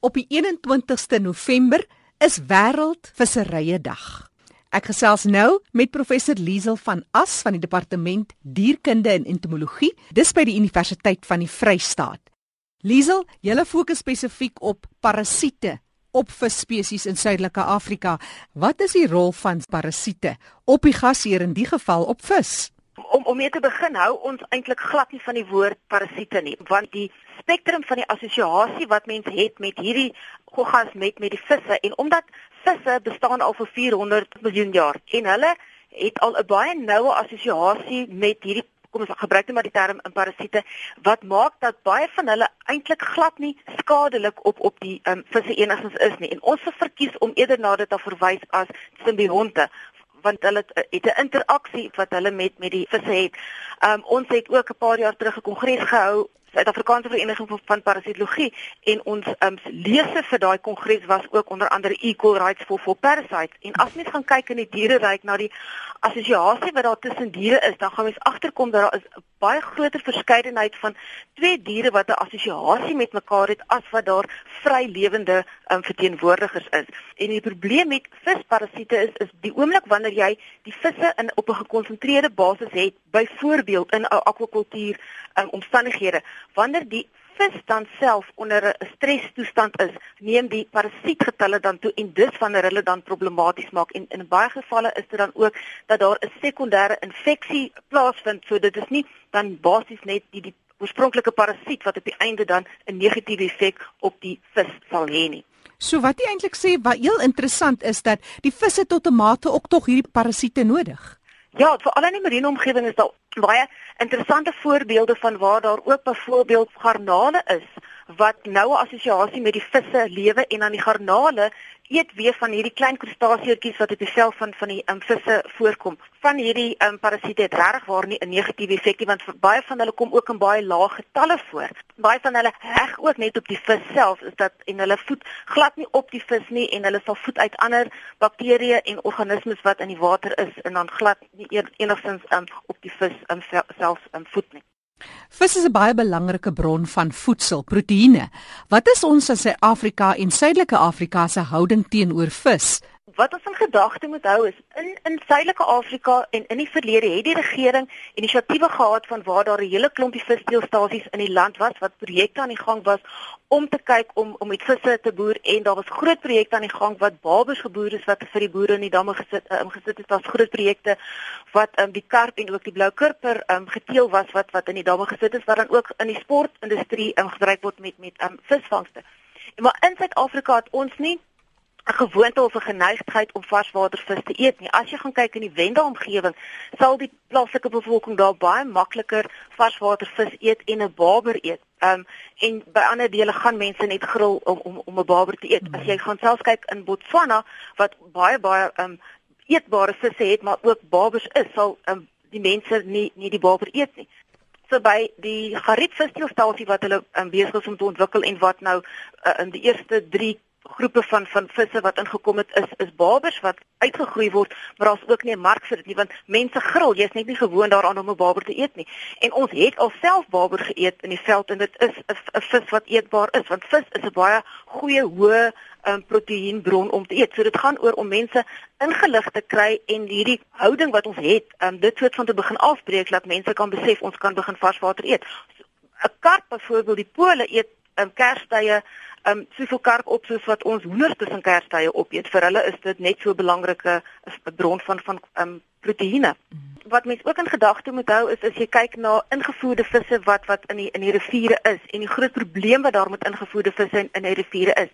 Op die 21ste November is wêreld visserye dag. Ek gesels nou met professor Liesel van As van die departement dierkunde en entomologie dis by die Universiteit van die Vrystaat. Liesel, jy fokus spesifiek op parasiete op visspesies in Suidelike Afrika. Wat is die rol van parasiete op die gasheer in die geval op vis? Om om mee te begin hou ons eintlik glad nie van die woord parasiete nie, want die spektrum van die assosiasie wat mens het met hierdie goggas met met die visse en omdat visse bestaan al vir 400 miljoen jaar en hulle het al 'n baie noue assosiasie met hierdie kom ons gebruik net maar die term in parasiete wat maak dat baie van hulle eintlik glad nie skadelik op op die um, visse enigstens is nie. En ons verkies om eerder na dit te verwys as simbionte want hulle het 'n interaksie wat hulle met met die visse het. Um ons het ook 'n paar jaar terug 'n kongres gehou Suid-Afrikaanse Vereniging van Parasitologie en ons um, lese vir daai kongres was ook onder andere Equal Rights for for Parasites en as mens gaan kyk in die diereryk na die assosiasie wat daar tussen diere is dan gaan mens agterkom dat daar is 'n baie groter verskeidenheid van twee diere wat 'n assosiasie met mekaar het as wat daar vrylewende um, verteenwoordigers is. En die probleem met visparasiete is is die oomblik wanneer jy die visse in op 'n gekonsentreerde basis het byvoorbeeld in 'n akwakultuur um, omstandighede wanneer die vis dan self onder 'n stresstoestand is, neem die parasietgetalle dan toe en dis wanneer hulle dan problematies maak en in baie gevalle is dit dan ook dat daar 'n sekondêre infeksie plaasvind. So dit is nie dan basies net die die oorspronklike parasiet wat op die einde dan 'n negatiewe effek op die vis sal hê nie. So wat jy eintlik sê wat heel interessant is dat die visse tot 'n mate ook tog hierdie parasiete nodig. Ja, veral in die marine omgewing is daar baie interessante voorbeelde van waar daar ook byvoorbeeld garnale is wat nou 'n assosiasie met die visse lewe en aan die garnale eet weer van hierdie klein krustasieetjies wat op die vel van van die um, visse voorkom. Van hierdie um, parasiete het regtig waar nie 'n negatiewe effek nie want baie van hulle kom ook in baie lae getalle voor. Baie van hulle heg ook net op die vis self is dat en hulle voed glad nie op die vis nie en hulle sal voed uit ander bakterieë en organismes wat in die water is en dan glad nie enigstens um, op die vis um, self um, voed nie. Vis is 'n baie belangrike bron van voedsel, proteïene. Wat is ons as Suid-Afrika en Suidelike Afrika se houding teenoor vis? Wat ons in gedagte moet hou is in in Suidelike Afrika en in die verlede het die regering inisiatiewe gehad van waar daar 'n hele klompie visdeelstasies in die land was wat projekte aan die gang was om te kyk om om met visse te boer en daar was groot projekte aan die gang wat babers geboer is wat vir die boere in die damme gesit uh, gesit het was groot projekte wat um, die karp en ook die blou kurper um, geteel was wat wat in die damme gesit is wat dan ook in die sportindustrie um, gebruik word met met um, visvangste. En maar in Suid-Afrika het ons nie 'n gewoonte of 'n geneigtheid om varswatervis te eet nie. As jy gaan kyk in die Wenda omgewing, sal die plaaslike bevolking daar baie makliker varswatervis eet en 'n barber eet. Um en by ander dele gaan mense net grill om om om 'n barber te eet. As jy gaan selfs kyk in Botswana wat baie baie um eetbare visse het, maar ook barbers is, sal um die mense nie nie die barber eet nie so by die Gariet visstasie wat hulle um, besig is om te ontwikkel en wat nou uh, in die eerste 3 groepe van van visse wat ingekom het is is babers wat uitgegroei word, maar daar's ook nie 'n mark vir dit nie want mense grill, jy's net nie gewoond daaraan om 'n baber te eet nie. En ons het alself baber geëet in die veld en dit is 'n vis wat eetbaar is want vis is 'n baie goeie hoë um, proteïenbron om te eet. So dit gaan oor om mense ingelig te kry en hierdie houding wat ons het, um, dit soort van te begin afbreek dat mense kan besef ons kan begin varswater eet. 'n Karp byvoorbeeld, die pole eet in um, Kerstye um soveel karp op soos wat ons hoenders tussen Kerstye opeet. Vir hulle is dit net so 'n belangrike bron van van um proteïene. Wat mense ook in gedagte moet hou is as jy kyk na ingevoerde visse wat wat in die in die riviere is en die groot probleem wat daar met ingevoerde visse in in die riviere is.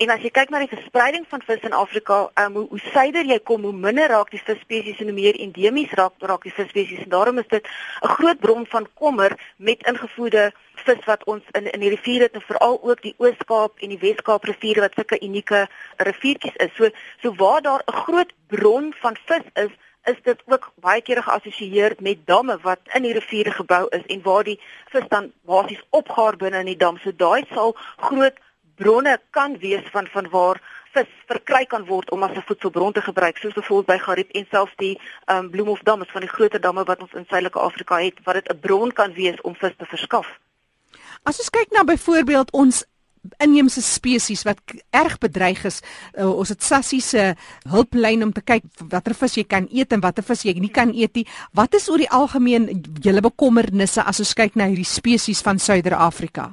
En as jy kyk na die verspreiding van vis in Afrika, um, hoe, hoe suider jy kom, hoe minder raak die visspesies en hoe meer endemies raak raak die visspesies en daarom is dit 'n groot bron van kommer met ingevoerde vis wat ons in in die riviere het veral ook die Oos-Kaap en die Wes-Kaap riviere wat sulke unieke riviertjies is. So so waar daar 'n groot bron van vis is, is dit ook baie kere geassosieer met damme wat in die riviere gebou is en waar die vis dan basies opgaar binne in die dam. So daai sal groot bronne kan wees van van waar vis verkry kan word om as 'n voedselbron te gebruik soos byvoorbeeld by Gariep en selfs die um, Bloemhofdam is van die groter damme wat ons in Suidelike Afrika het wat dit 'n bron kan wees om vis te verskaf. As ons kyk na byvoorbeeld ons inheemse spesies wat erg bedreig is. Uh, ons het Sassie se hulplyn om te kyk watter vis jy kan eet en watter vis jy nie kan eet nie. Wat is oor die algemeen julle bekommernisse as ons kyk na hierdie spesies van Suider-Afrika?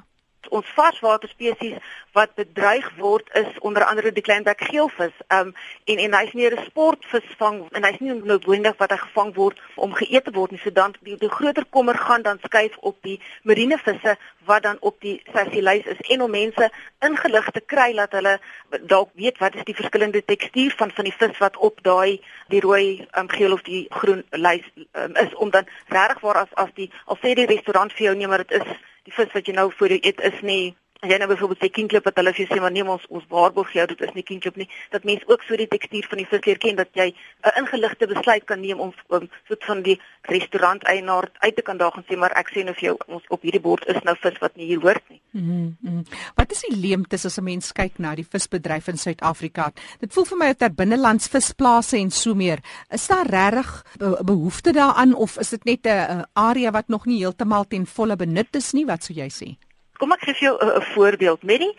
Ons varswater spesies wat bedreig word is onder andere die kleinbek geelvis. Ehm um, en en hy's meer 'n sportvisvang en hy's nie noodwendig wat hy gevang word om geëet te word nie. So dan die, die groter kommer gaan dan skuif op die marine visse wat dan op die sessielys is en om mense ingelig te kry dat hulle dalk weet wat is die verskillende tekstuur van van die vis wat op daai die rooi um, geel of die groen lys um, is om dan regtig waar as as die al sê die restaurant vir jou nee maar dit is die vis wat jy nou voor jou eet is nie jy nou byvoorbeeld sê kienklip wat hulle vir jou sê maar neem ons ons waarborg jou dit is nie kienklip nie dat mense ook so die tekstuur van die vis leer ken dat jy 'n ingeligte besluit kan neem om om soet van die restaurant eienaar uit te kan daag en sê maar ek sê nou vir jou ons op hierdie bord is nou vis wat nie hier hoort nie. Mm -hmm. Wat is die leemtes as 'n mens kyk na die visbedryf in Suid-Afrika? Dit voel vir my of daar binnelands visplase en so meer. Is daar regtig behoefte daaraan of is dit net 'n area wat nog nie heeltemal ten volle benut is nie? Wat sou jy sê? Kom ek gee vir jou 'n voorbeeld, Medi.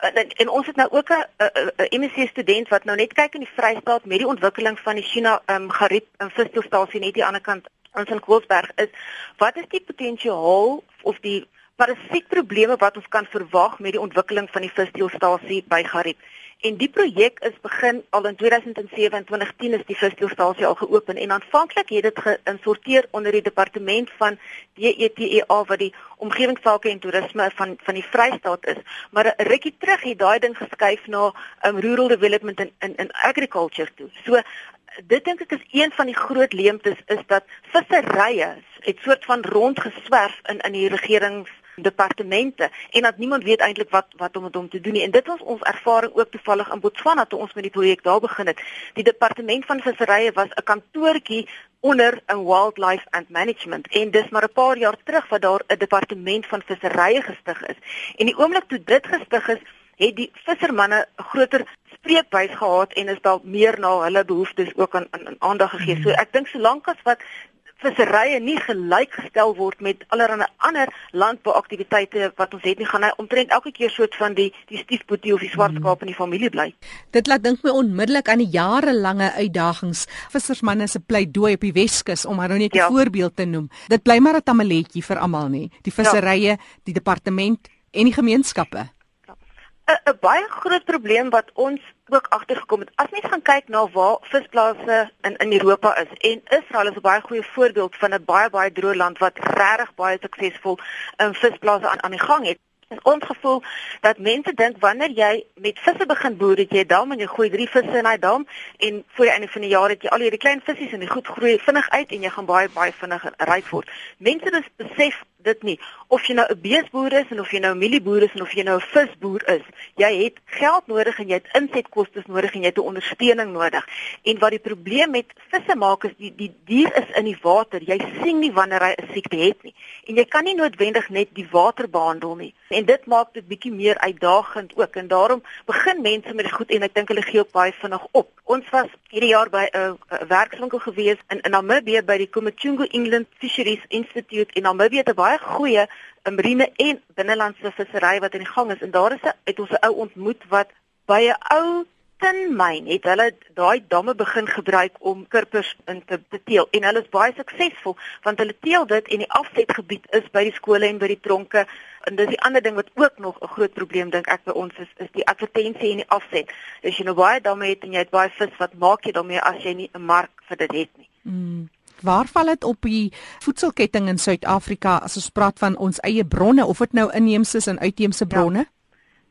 En, en ons het nou ook 'n MSc student wat nou net kyk in die Vrystaat met die ontwikkeling van die China ehm um, Gariep in visstoelstasie net die ander kant aan St. Koolsberg is wat is die potensiaal of die parasietprobleme wat ons kan verwag met die ontwikkeling van die visstoelstasie by Gariep? En die projek is begin al in 2007 en 2010 is die vissteelstasie al geopen en aanvanklik het dit geïnsorteer onder die departement van DETEA wat die omgewingsake en toerisme van van die Vrystaat is. Maar 'n rukkie terug het daai ding geskuif na um, rural development in in, in agriculture toe. So dit dink ek is een van die groot leemtes is dat visserye het soort van rondgeswerf in in die regerings departemente en dat niemand weet eintlik wat wat om met hom te doen nie. En dit was ons ervaring ook toevallig in Botswana toe ons met die projek daar begin het. Die departement van visserye was 'n kantoortjie onder 'n wildlife and management en dis maar 'n paar jaar terug wat daar 'n departement van visserye gestig is. En die oomblik toe dit gestig is, het die vissermanne groter spreekbuis gehad en is daar meer na hulle behoeftes ook aan aan aandag gegee. So ek dink solank as wat visserye nie gelykgestel word met allerlei ander landbouaktiwiteite wat ons het nie gaan hy omtrent elke keer soort van die die stiefboetie of die swartskaap in die familie bly. Dit laat dink my onmiddellik aan die jarelange uitdagings vissersmanne se pleidooi op die Weskus om maar nou net 'n ja. voorbeeld te noem. Dit bly maar 'n tamaletjie vir almal nie. Die visserye, ja. die departement en die gemeenskappe. 'n baie groot probleem wat ons ook agtergekom het. As mens gaan kyk na waar visplase in in Europa is en Israel is 'n baie goeie voorbeeld van 'n baie baie droë land wat regtig baie suksesvol 'n um, visplase aan aan die gang het. En ons gevoel dat mense dink wanneer jy met visse begin boer, het jy 'n dam en jy gooi drie visse in daai dam en voor die einde van die jaar het jy al hierdie klein visse en die goed groei vinnig uit en jy gaan baie baie vinnig ryk word. Mense dis besef dit nie. Of jy nou 'n beesboer is en of jy nou 'n mielieboer is en of jy nou 'n visboer is, jy het geld nodig en jy het insetkoste nodig en jy het 'n ondersteuning nodig. En wat die probleem met visse maak is die die dier is in die water. Jy sien nie wanneer hy 'n siekte het nie. En jy kan nie noodwendig net die water behandel nie. En dit maak dit bietjie meer uitdagend ook en daarom begin mense met dit goed en ek dink hulle gee ook baie vinnig op. Ons was hierdie jaar by 'n uh, werkswinkel gewees in in Namibië by die Komachungu England Fisheries Institute in Namibië het 'n baie goeie marine en binnelandse vissery wat die gang is en daar is 'n uit ons 'n ou ontmoet wat by 'n ou tinmyn het hulle daai damme begin gebruik om kurpers in te, te teel en hulle is baie suksesvol want hulle teel dit en die afsetgebied is by die skole en by die tronke en dis die ander ding wat ook nog 'n groot probleem dink ek by ons is is die advertensie en die afset. As jy nou baie damme het en jy het baie vis, wat maak jy daarmee as jy nie 'n mark vir dit het nie? Mm. Waar val dit op die voedselketting in Suid-Afrika as ons praat van ons eie bronne of dit nou inheemse en uitheemse bronne? Ja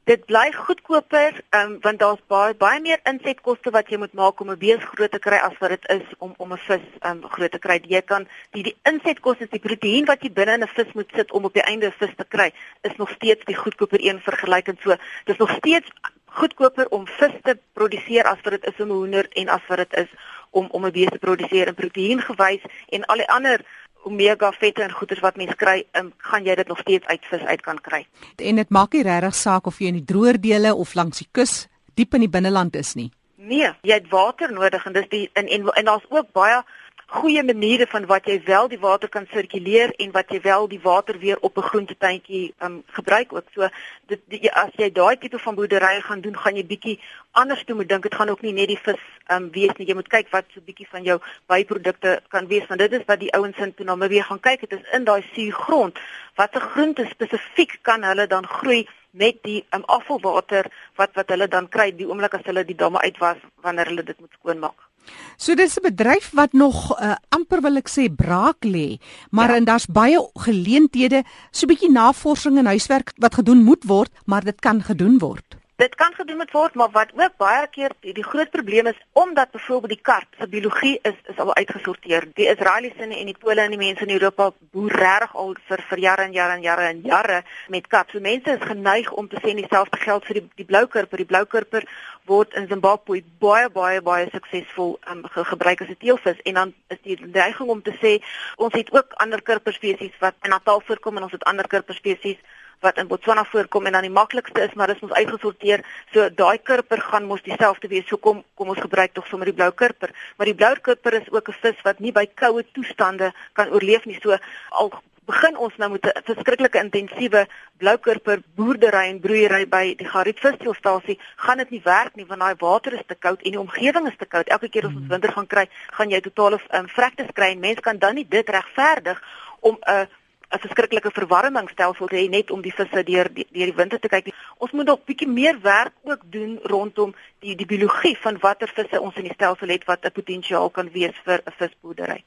dit bly goedkoper um, want daar's baie baie meer insetkoste wat jy moet maak om 'n bees groot te kry as wat dit is om om 'n vis um, groot te kry. Jy kan die die insetkoste, die proteïen wat jy binne in 'n vis moet sit om op die einde 'n vis te kry, is nog steeds die goedkoper een vergelykend so. Dis nog steeds goedkoper om vis te produseer as wat dit is om 'n hoender en as wat dit is om om 'n bees te produseer in proteïen gewys en al die ander omega vette en goeders wat mens kry, um, gaan jy dit nog steeds uit vis uit kan kry. En dit maak nie regtig saak of jy in die droër dele of langs die kus diep in die binneland is nie. Nee, jy het water nodig en dis die en en, en daar's ook baie goeie maniere van wat jy wel die water kan sirkuleer en wat jy wel die water weer op 'n groentetuintjie um gebruik ook. So dit die, as jy daai tipe van boerdery gaan doen, gaan jy bietjie anders toe moet dink. Dit gaan ook nie net die vis um wees nie. Jy moet kyk wat so bietjie van jou byprodukte kan wees want dit is wat die ouens in Namibië gaan kyk. Dit is in daai suurgrond watter groente spesifiek kan hulle dan groei met die um, afvalwater wat wat hulle dan kry die oomblik as hulle die damme uitwas wanneer hulle dit moet skoonmaak. So dis 'n bedryf wat nog uh, amper wil ek sê braak lê, maar ja. en daar's baie geleenthede, so 'n bietjie navorsing en huiswerk wat gedoen moet word, maar dit kan gedoen word. Dit kan gedoen word, maar wat ook baie keer die, die groot probleem is omdat byvoorbeeld die kart se biologie is is al uitgesorteer. Die Israeliese en die Pole en die mense in Europa boer reg al vir vir jare en jare en jare en jare met kart. So mense is geneig om te sê dieselfde geld vir die die bloukurper. Die bloukurper word in Zimbabwe baie baie baie suksesvol um, ge gebruik as 'n teelvis en dan is die neiging om te sê ons het ook ander kurperspesies wat in Natal voorkom en ons het ander kurperspesies wat in Botswana voorkom en dan die maklikste is maar dis ons uitgesorteer. So daai kurper gaan mos dieselfde wees. So kom kom ons gebruik tog sommer die blou kurper. Maar die blou kurper is ook 'n vis wat nie by koue toestande kan oorleef nie. So al begin ons nou met 'n verskriklike intensiewe bloukurper boerdery en broeiery by die Gariet visseelstasie, gaan dit nie werk nie want daai water is te koud en die omgewing is te koud. Elke keer as ons mhm. winter gaan kry, gaan jy totale um, vrektes kry en mense kan dan nie dit regverdig om 'n uh, 'n verskriklike verwarmingsstelsel hê net om die visse deur deur die winter te kyk. Ons moet nog bietjie meer werk ook doen rondom die die biologie van watter visse ons in die stelsel het wat 'n potensiaal kan wees vir 'n visboerdery.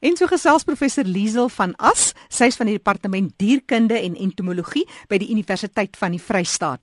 En so gesels professor Liesel van As, sy's van die departement dierkunde en entomologie by die Universiteit van die Vrystaat.